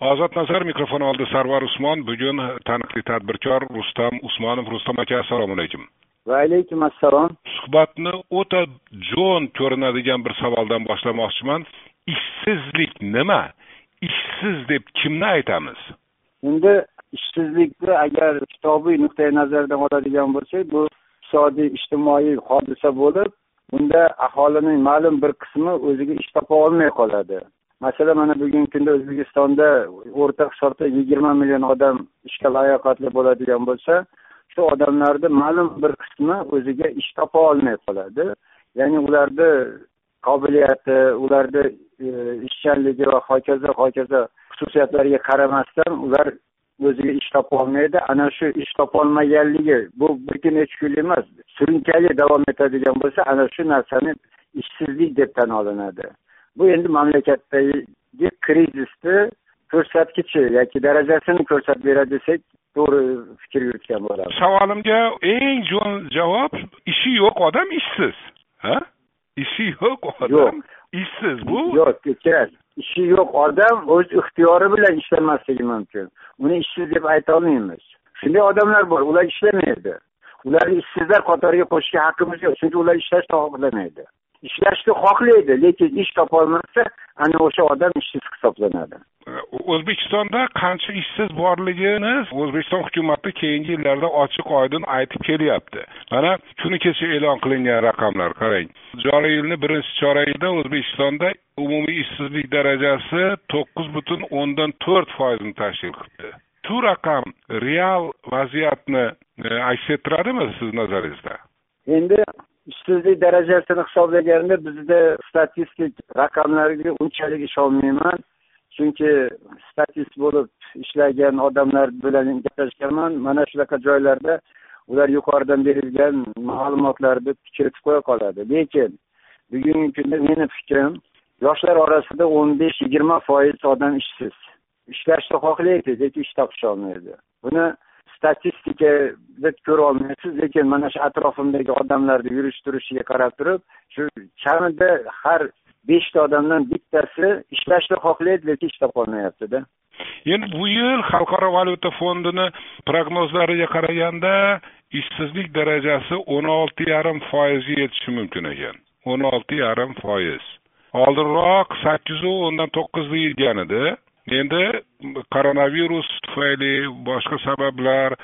ozod nazar mikrofon oldi sarvar usmon. Bugun taniqli tadbirkor rustam usmonov. Rustam aka assalomu alaykum. Va alaykum assalom. Suhbatni o'ta jo'n ko'rinadigan bir savoldan boshlamoqchiman. Ishsizlik nima? Ishsiz deb kimni aytamiz? Endi ishsizlikni agar kitobiy nuqtai nazardan oladigan bo'lsak bu iqtisodiy ijtimoiy hodisa bo'lib bunda aholining ma'lum bir qismi o'ziga ish topa olmay qoladi masalan mana bugungi kunda o'zbekistonda o'rta hisobda yigirma million odam ishga layoqatli bo'ladigan bo'lsa shu odamlarni ma'lum bir qismi o'ziga ish topa olmay qoladi. Ya'ni ularni qobiliyati ularni e, ishchanligi va hokazo hokazo xususiyatlariga qaramasdan ular o'ziga ish topolmaydi ana shu ish topolmaganligi bu bir kun necha kun emas surunkali davom etadigan bo'lsa ana shu narsani ishsizlik deb tan olinadi. Bu endi mamlakatdagi krizisni ko'rsatkichi yoki darajasini ko'rsatib beradi desak to'g'ri fikr yuritgan bo'lamiz savolimga eng jo'n javob ishi yo'q odam ishsiz. Ha? Ishi yo'q odam ishsiz. Bu yo'q kerak. Ishi yo'q odam o'z ixtiyori bilan ishlamasligi mumkin. Uni ishsiz deb aytolmaymiz shunday odamlar bor ular ishlamaydi. Ularni ishsizlar qatoriga qo'shishga haqqimiz yo'q chunki ular ishlashni xohlamaydi ishlashni xohlaydi lekin ish topolmasa ana o'sha odam ishsiz hisoblanadi. O'zbekistonda qancha ishsiz borligini o'zbekiston hukumati keyingi yillarda ochiq oydin aytib kelyapti. Mana kuni kecha e'lon qilingan raqamlar qarang. Joriy yilni birinchi chorakida o'zbekistonda umumiy ishsizlik darajasi to'qqiz butun o'ndan to'rt foizni tashkil qildi. Shu raqam real vaziyatni e, aks ettiradimi siz nazaringizda? Endi ishsizlik darajasini hisoblaganda bizda statistik raqamlarga unchalik ishonmayman. Chunki statist bo'lib ishlagan odamlar bilan gaplashganman. Mana shunaqa joylarda ular yuqoridan berilgan ma'lumotlarni kiritib qo'ya qoladi. Lekin bugungi kunda meni fikrim yoshlar orasida o'n besh yigirma foiz odam ishsiz. Ishlashni xohlaydi lekin ish topisholmaydi. Buni statistikada ko'ra olmaysiz lekin mana shu atrofimdagi odamlarni yurish turishiga qarab turib shu kamida har beshta odamdan bittasi ishlashni xohlaydi lekin ish topolmayaptida endi bu yil xalqaro valyuta fondini prognozlariga qaraganda ishsizlik darajasi o'n olti yarim foizga yetishi mumkin ekan. o'n olti yarim foiz. Oldinroq sakkizu o'ndan to'qqizda yurgan edi. Endi koronavirus tufayli boshqa sabablar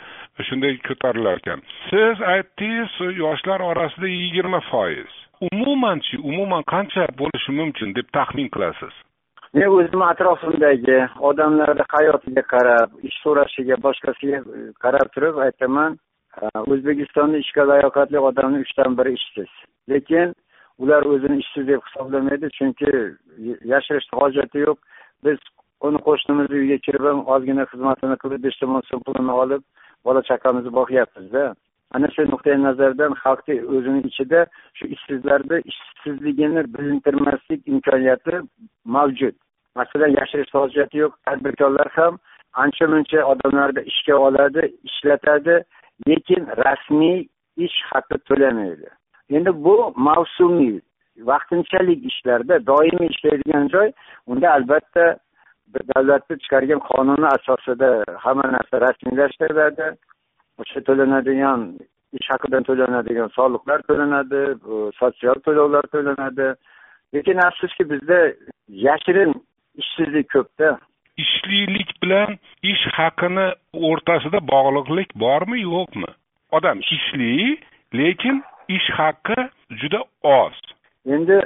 shunday ko'tarilar ekan. Siz aytdingiz yoshlar orasida yigirma foiz. Umumanchi umuman qancha bo'lishi mumkin deb taxmin qilasiz? Men o'zimni atrofimdagi odamlarni hayotiga qarab ish so'rashiga boshqasiga e, qarab turib aytaman e, o'zbekistonda ishga layoqatli odamni uchdan biri ishsiz. Lekin ular o'zini ishsiz deb hisoblamaydi chunki yashirishni hojati yo'q. Biz uni qo'shnimizni uyiga kirib ham ozgina xizmatini qilib beshta o'n so'm pulini olib bola chaqamizni boqyapmizda. Ana shu nuqtai nazardan xalqni o'zini ichida shu ishsizlarni ishsizligini bilintirmaslik imkoniyati mavjud. Masalan yashirish hojati yo'q tadbirkorlar ham ancha muncha odamlarni ishga oladi ishlatadi lekin rasmiy ish haqi to'lamaydi. Endi bu mavsumiy vaqtinchalik ishlarda doimiy ishlaydigan joy unda albatta davlatni chiqargan qonuni asosida hamma narsa rasmiylashtiriladi. O'sha to'lanadigan ish haqidan to'lanadigan soliqlar to'lanadi sotsial to'lovlar to'lanadi. Lekin afsuski bizda yashirin ishsizlik ko'pda ishlilik bilan ish haqini o'rtasida bog'liqlik bormi yo'qmi? Odam ishli lekin ish haqi juda oz. Endi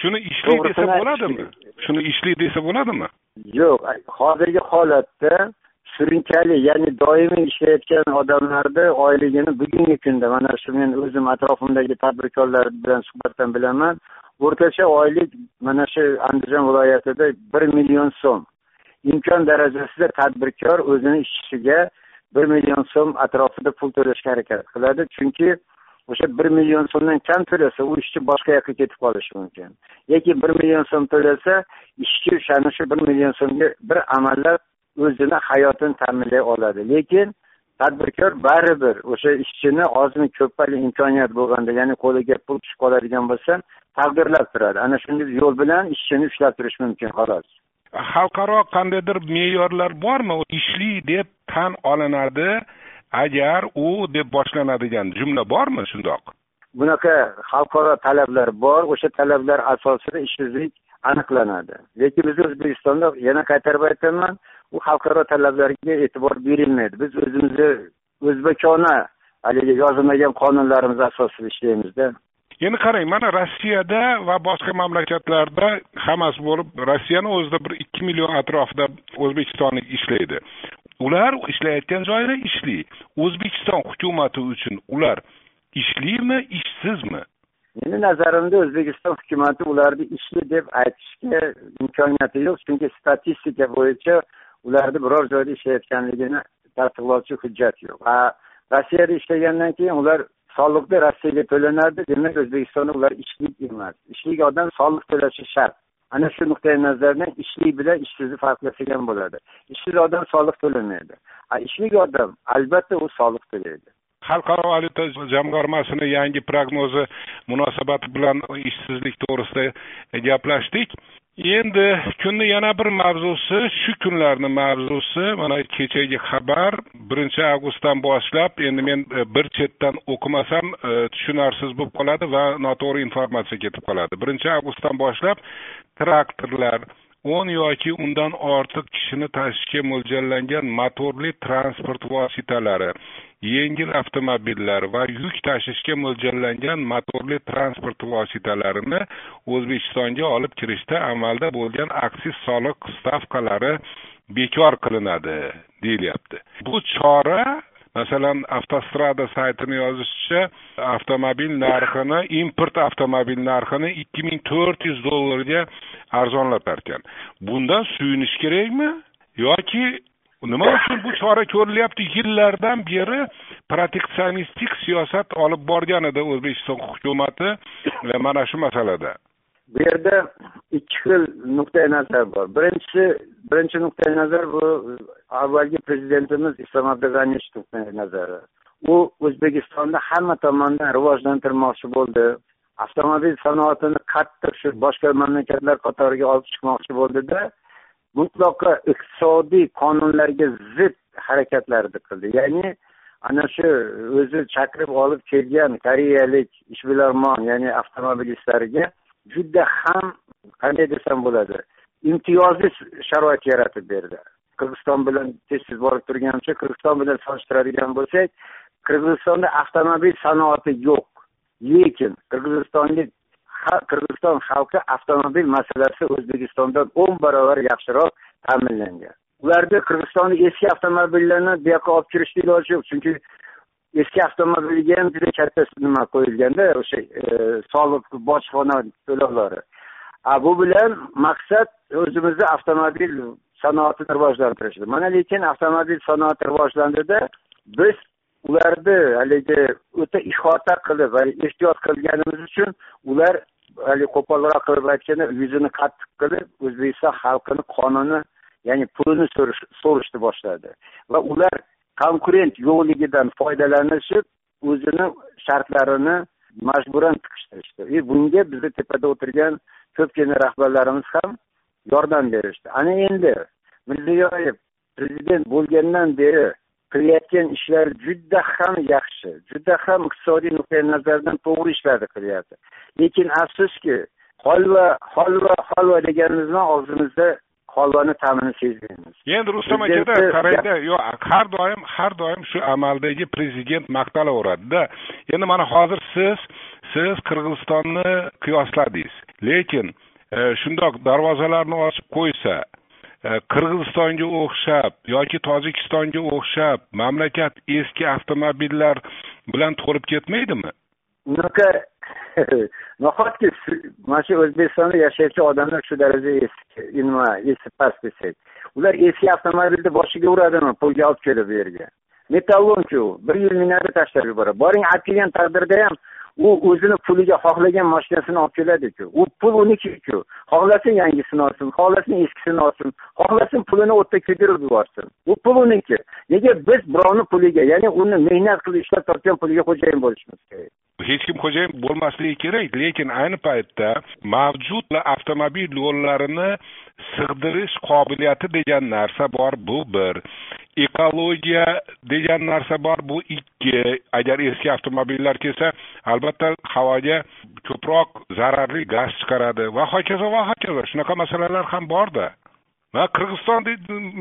shuni ishli desa bo'ladimi? shuni ishli desa bo'ladimi yo'q hozirgi holatda surunkali ya'ni doimiy ishlayotgan odamlarni oyligini bugungi kunda mana shu men o'zim atrofimdagi tadbirkorlar bilan suhbatdan bilaman o'rtacha oylik mana shu andijon viloyatida bir million so'm imkon darajasida tadbirkor o'zini ishchisiga bir million so'm atrofida pul to'lashga harakat qiladi. Chunki o'sha bir million so'mdan kam to'lasa u ishchi boshqa yoqqa ketib qolishi mumkin. Yoki bir million so'm to'lasa ishchi o'shani shu bir million so'mga bir amallab o'zini hayotini ta'minlay oladi. Lekin tadbirkor baribir o'sha ishchini ozmi ko'pmi imkoniyat bo'lganda ya'ni qo'liga pul tushib qoladigan bo'lsa taqdirlab turadi. Ana shunday yo'l bilan ishchini ushlab turish mumkin xolos. Xalqaro qandaydir me'yorlar bormi? Ishli deb tan olinadi. Agar u deb boshlanadigan jumla bormi shundoq? Bunaqa xalqaro talablar bor o'sha talablar asosida ishsizlik aniqlanadi. Lekin biz o'zbekistonda yana qaytarib aytaman u xalqaro talablarga e'tibor berilmaydi. Biz o'zimizni o'zbekona haligi yozilmagan qonunlarimiz asosida ishlaymizda endi qarang mana rossiyada va boshqa mamlakatlarda hammasi bo'lib rossiyani o'zida bir ikki million atrofida o'zbekistonlik ishlaydi ular ishlayotgan joyida ishli. O'zbekiston hukumati uchun ular ishlimi ishsizmi? Meni nazarimda o'zbekiston hukumati ularni ishli deb aytishga imkoniyati yo'q chunki statistika bo'yicha ularni biror joyda ishlayotganligini tasdiqlovchi hujjat yo'q. Va rossiyada ishlagandan keyin ular soliqni rossiyaga to'lanadi demak o'zbekistonda ular ishlik emas. Ishlik odam soliq to'lashi shart. Ana shu nuqtai nazardan ishlik bilan ishsizni farqlasagan bo'ladi. Ishsiz odam soliq to'lamaydi. A ishlik odam albatta u soliq to'laydi. Xalqaro valyuta jamg'armasini yangi prognozi munosabati bilan ishsizlik to'g'risida gaplashdik. Endi kunni yana bir mavzusi shu kunlarni mavzusi. Mana kechagi xabar. Birinchi avgustdan boshlab endi men e, bir chetdan o'qimasam e, tushunarsiz bo'lib qoladi va noto'g'ri informatsiya ketib qoladi. Birinchi avgustdan boshlab traktorlar o'n yoki undan ortiq kishini tashishga mo'ljallangan motorli transport vositalari yengil avtomobillar va yuk tashishga mo'ljallangan motorli transport vositalarini o'zbekistonga olib kirishda amalda bo'lgan aksiz soliq stavkalari bekor qilinadi deyilyapti. Bu chora masalan avtostrada saytini yozishicha avtomobil narxini import avtomobil narxini ikki ming to'rt yuz dollarga arzonlatar ekan bundan suyunish kerakmi? Yoki nima uchun bu chora ko'rilyapti? Yillardan beri proteksionistik siyosat olib borgan edi o'zbekiston hukumati mana shu masalada. Bu yerda ikki xil nuqtai nazar bor. Birinchisi birinchi nuqtai nazar bu e, avvalgi prezidentimiz islom abdug'aniyevich nuqtai nazari. U o'zbekistonni hamma tomondan rivojlantirmoqchi bo'ldi. Avtomobil sanoatini qattiq shu boshqa mamlakatlar qatoriga olib chiqmoqchi bo'ldida mutlaqo iqtisodiy qonunlarga zid harakatlarni qildi. Ya'ni ana shu e, o'zi chaqirib olib kelgan koreyalik ishbilarmon ya'ni avtomobilistlarga juda ham qanday desam bo'ladi imtiyozli sharoit yaratib berdi. Qirg'iziston bilan tez tez borib turganimcha qirg'iziston bilan solishtiradigan bo'lsak qirg'izistonda avtomobil sanoati yo'q. Lekin qirg'izistonlik qirg'iziston xalqi avtomobil masalasi o'zbekistondan o'n barobar yaxshiroq ta'minlangan. Ularda qirg'izistonni eski avtomobillarni bu yoqqa olib kirishni iloji yo'q. Chunki eski avtomobilga ham juda katta nima qo'yilganda o'sha e, soliq bojxona to'lovlari bu bilan maqsad o'zimizni avtomobil sanoatini rivojlantirishdir mana lekin avtomobil sanoati rivojlandida biz ularni haligi o'ta ihota qilib ehtiyot qilganimiz uchun ular haligi qo'polroq qilib aytganda yuzini qattiq qilib o'zbekiston xalqini qonini ya'ni pulini so'rashni boshladi. Va ular konkurent yo'qligidan foydalanishib o'zini shartlarini majburan tiqishtirishdi. И bunga bizni tepada o'tirgan ko'pgina rahbarlarimiz ham yordam berishdi. Ana endi mirziyoyev prezident bo'lgandan beri qilayotgan ishlar juda ham yaxshi juda ham iqtisodiy nuqtai nazardan to'g'ri ishlarni qilyapti. Lekin afsuski holva holva holva deganimizdan og'zimizda holvani ta'mini sezmaymiz. Endi rustam akada qarangda yo'q har doim har doim shu amaldagi prezident maqtalaveradida. Endi mana hozir siz siz qirg'izistonni qiyosladingiz lekin e, shundoq darvozalarni ochib qo'ysa e, qirg'izistonga o'xshab yoki tojikistonga o'xshab mamlakat eski avtomobillar bilan to'lib ketmaydimi? Unaqa nahotki mana shu o'zbekistonda yashovchi odamlar shu darajada eski nima esi past desak ular eski avtomobilni boshiga uradimi pulga olib kelib bu yerga? Metallonku bir yil minadi tashlab yuboradi. Boring olib kelgan taqdirda ham u o'zini puliga xohlagan mashinasini olib keladiku. U pul unikiku. Xohlasa yangisini olsin xohlasa eskisini olsin xohlasin pulini o'tda kuydirib yuborsin. U pul uniki. Nega biz birovni puliga ya'ni uni mehnat qilib ishlab topgan puliga xo'jayin bo'lishimiz kerak? Hech kim xo'jayin bo'lmasligi kerak. Lekin ayni paytda mavjud avtomobil yo'llarini sig'dirish qobiliyati degan narsa bor bu bir. Ekologiya degan narsa bor bu ikki. Agar eski avtomobillar kelsa albatta havoga ko'proq zararli gaz chiqaradi va hokazo va hokazo. Shunaqa masalalar ham borda. Va qirg'iziston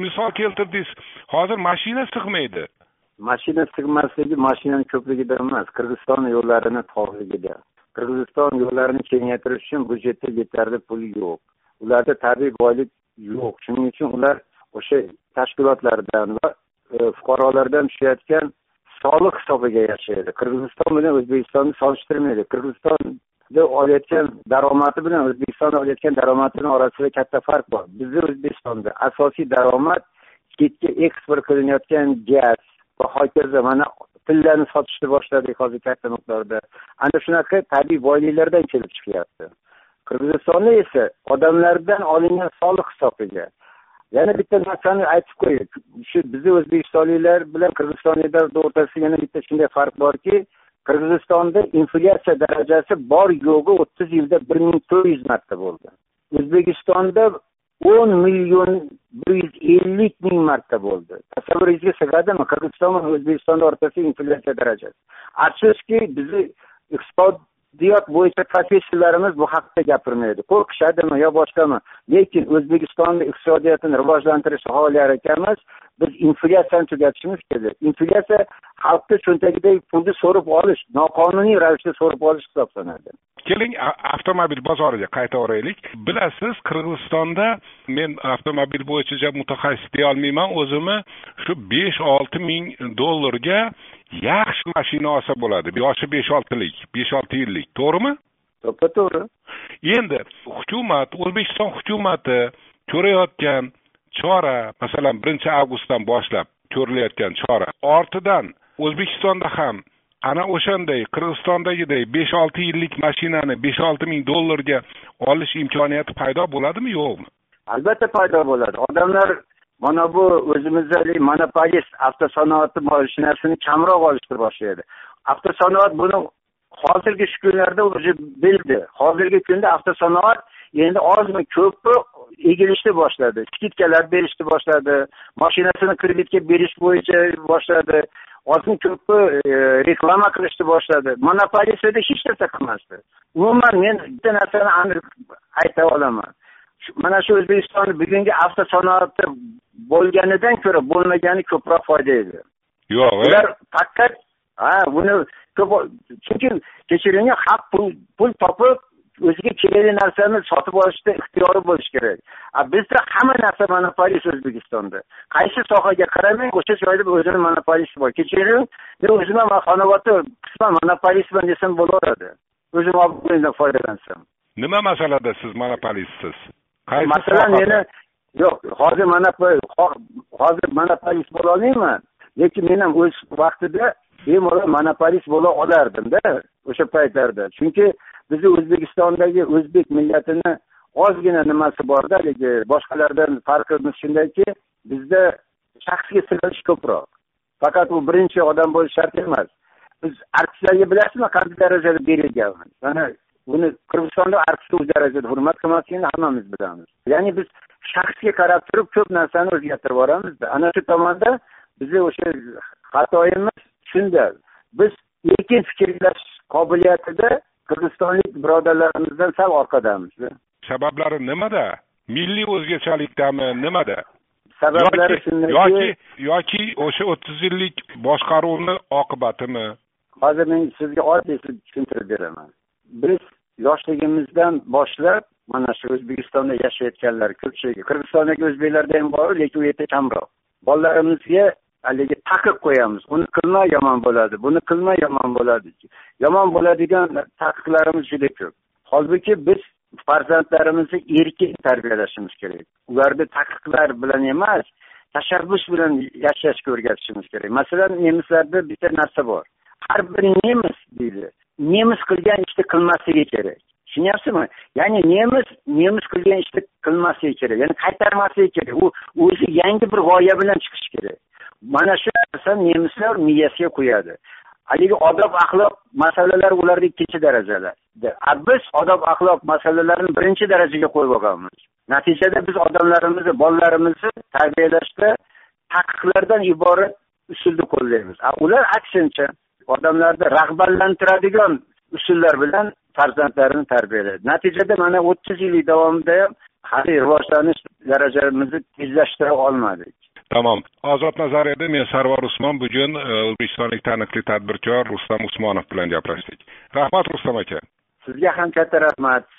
misol keltirdingiz. Hozir mashina sig'maydi. Mashina sig'masligi mashinani ko'pligida emas qirg'iziston yo'llarini torligida qirg'iziston yo'llarini kengaytirish uchun byudjetda yetarli pul yo'q. Ularda tabiiy boylik yo'q. Shuning uchun ular o'sha tashkilotlardan va e, fuqarolardan tushayotgan soliq hisobiga yashaydi. Qirg'iziston bilan o'zbekistonni solishtirmaydi. Qirg'izistonda olayotgan daromadi bilan o'zbekiston olayotgan daromadini orasida katta farq bor. Bizni o'zbekistonda asosiy daromad chetga eksport qilinayotgan gaz va hokazo mana tillani sotishni boshladik hozir katta miqdorda. Ana shunaqa tabiiy boyliklardan kelib chiqyapti. Qirg'izistonda esa odamlardan olingan soliq hisobiga yana bitta narsani aytib qo'yay shu bizni o'zbekistonliklar bilan qirg'izistonliklar o'rtasida yana bitta shunday farq borki qirg'izistonda inflyatsiya darajasi bor yo'g'i o'ttiz yilda bir ming to'rt yuz marta bo'ldi. O'zbekistonda o'n million bir yuz ellik ming marta bo'ldi. Tasavvuringizga sig'adimi? Qirg'iziston va o'zbekistonni o'rtasida inflyatsiya darajasi. Afsuski bizni iqtisodiyot bo'yicha professorlarimiz bu haqida gapirmaydi. Qo'rqishadimi yo boshqami? Lekin o'zbekistonni iqtisodiyotini rivojlantirish xohlar ekanmiz biz inflyatsiyani tugatishimiz kerak. Inflyatsiya xalqni cho'ntagidagi pulni so'rib olish noqonuniy ravishda so'rib olish hisoblanadi. Keling avtomobil bozoriga qaytaveraylik bilasiz qirg'izistonda men avtomobil bo'yicha mutaxassis deyolmayman o'zimni shu besh olti ming dollarga yaxshi mashina olsa bo'ladi. Yoshi besh oltilik besh olti yillik. To'g'rimi? To'ppa to'g'ri. Endi hukumat o'zbekiston hukumati ko'rayotgan chora masalan birinchi avgustdan boshlab ko'rilayotgan chora ortidan o'zbekistonda ham ana o'shanday qirg'izistondagiday besh olti yillik mashinani besh olti ming dollarga olish imkoniyati paydo bo'ladimi yo'qmi? Albatta paydo bo'ladi. Odamlar mana bu o'zimizdagi monopolist avtosanoatni mashinasini kamroq olishni boshlaydi avtosanoat buni hozirgi shu kunlarda уже bildi. Hozirgi kunda avtosanoat endi ozmi ko'pmi egilishni boshladi. Skidkalar berishni boshladi. Mashinasini kreditga berish bo'yicha boshladi. Ozmi ko'pmi e, reklama qilishni boshladi. Monopolist edi hech narsa qilmasdi. Umuman men bitta narsani aniq ayta olaman. Mana shu o'zbekistonni bugungi avtosanoati bo'lganidan ko'ra bo'lmagani ko'proq foyda edi. Yo'q ular faqat ha buni ko'p chunki kechiring xalq pul pul topib o'ziga kerakli narsani sotib olishda ixtiyori bo'lishi kerak. A bizda hamma narsa monopolist o'zbekistonda. Qaysi sohaga qaramang o'sha joyda o'zini monopolisti bor. Kechiring men o'zim ham xonobodda qisman monopolistman desam bo'laveradi. O'zim olib foydalansam. Nima masalada siz monopolistsiz? Masalan meni yo'q hozir hozir monopolist bo'lolmayman lekin men ham o'z vaqtida bemalol monopolist bo'la olardimda o'sha paytlarda. Chunki bizni o'zbekistondagi o'zbek millatini ozgina nimasi borda haligi boshqalardan farqimiz shundaki bizda shaxsga sig'inish ko'proq. Faqat u birinchi odam bo'lishi shart emas. Biz artistlarga bilasizmi qanday darajada berilganmiz? Mana buni qirg'izistonda artistni u darajada hurmat qilmasligini hammamiz bilamiz. Ya'ni biz shaxsga qarab turib ko'p narsani o'zgartirib yuboramizda. Ana shu tomonda bizni o'sha xatoyimiz shunda biz erkin fikrlash qobiliyatida qirg'izistonlik birodarlarimizdan sal orqadamiz. Sabablari nimada? Milliy o'zgachalikdami nimada? Sabablari shundaki yoki yoki o'sha o'ttiz yillik boshqaruvni oqibatimi? Hozir men sizga oddiy tushuntirib beraman. Biz yoshligimizdan boshlab mana shu o'zbekistonda yashayotganlar ko'pchiligi qirg'izistondagi o'zbeklarda ham bor lekin u yerda kamroq. Bolalarimizga haligi taqiq qo'yamiz. Uni qilma yomon bo'ladi buni qilma yomon bo'ladi. Yomon bo'ladigan taqiqlarimiz juda ko'p. Holbuki biz farzandlarimizni erkin tarbiyalashimiz kerak. Ularni taqiqlar bilan emas tashabbus bilan yashashga o'rgatishimiz kerak. Masalan nemislarda bitta narsa bor. Har bir nemis deydi nemis qilgan ishni qilmasligi kerak. Tushunyapsizmi? Ya'ni nemis nemis qilgan ishni qilmasligi kerak ya'ni qaytarmasligi kerak. U o'zi yangi bir g'oya bilan chiqishi kerak. Mana shu narsa nemislar miyasiga qo'yadi haligi odob axloq masalalari ularni ikkinchi darajada. Biz odob axloq masalalarini birinchi darajaga qo'yib olganmiz. Natijada biz odamlarimizni bolalarimizni tarbiyalashda taqiqlardan iborat usulni qo'llaymiz. Ular aksincha odamlarni rag'batlantiradigan usullar bilan farzandlarini tarbiyalaydi natijada mana o'ttiz yillik davomida ham hali rivojlanish darajamizni tezlashtira olmadik. Tamom ozod nazariyada men sarvar usmon bugun e, o'zbekistonlik taniqli tadbirkor rustam usmonov bilan gaplashdik. Rahmat rustam aka. Sizga ham katta rahmat.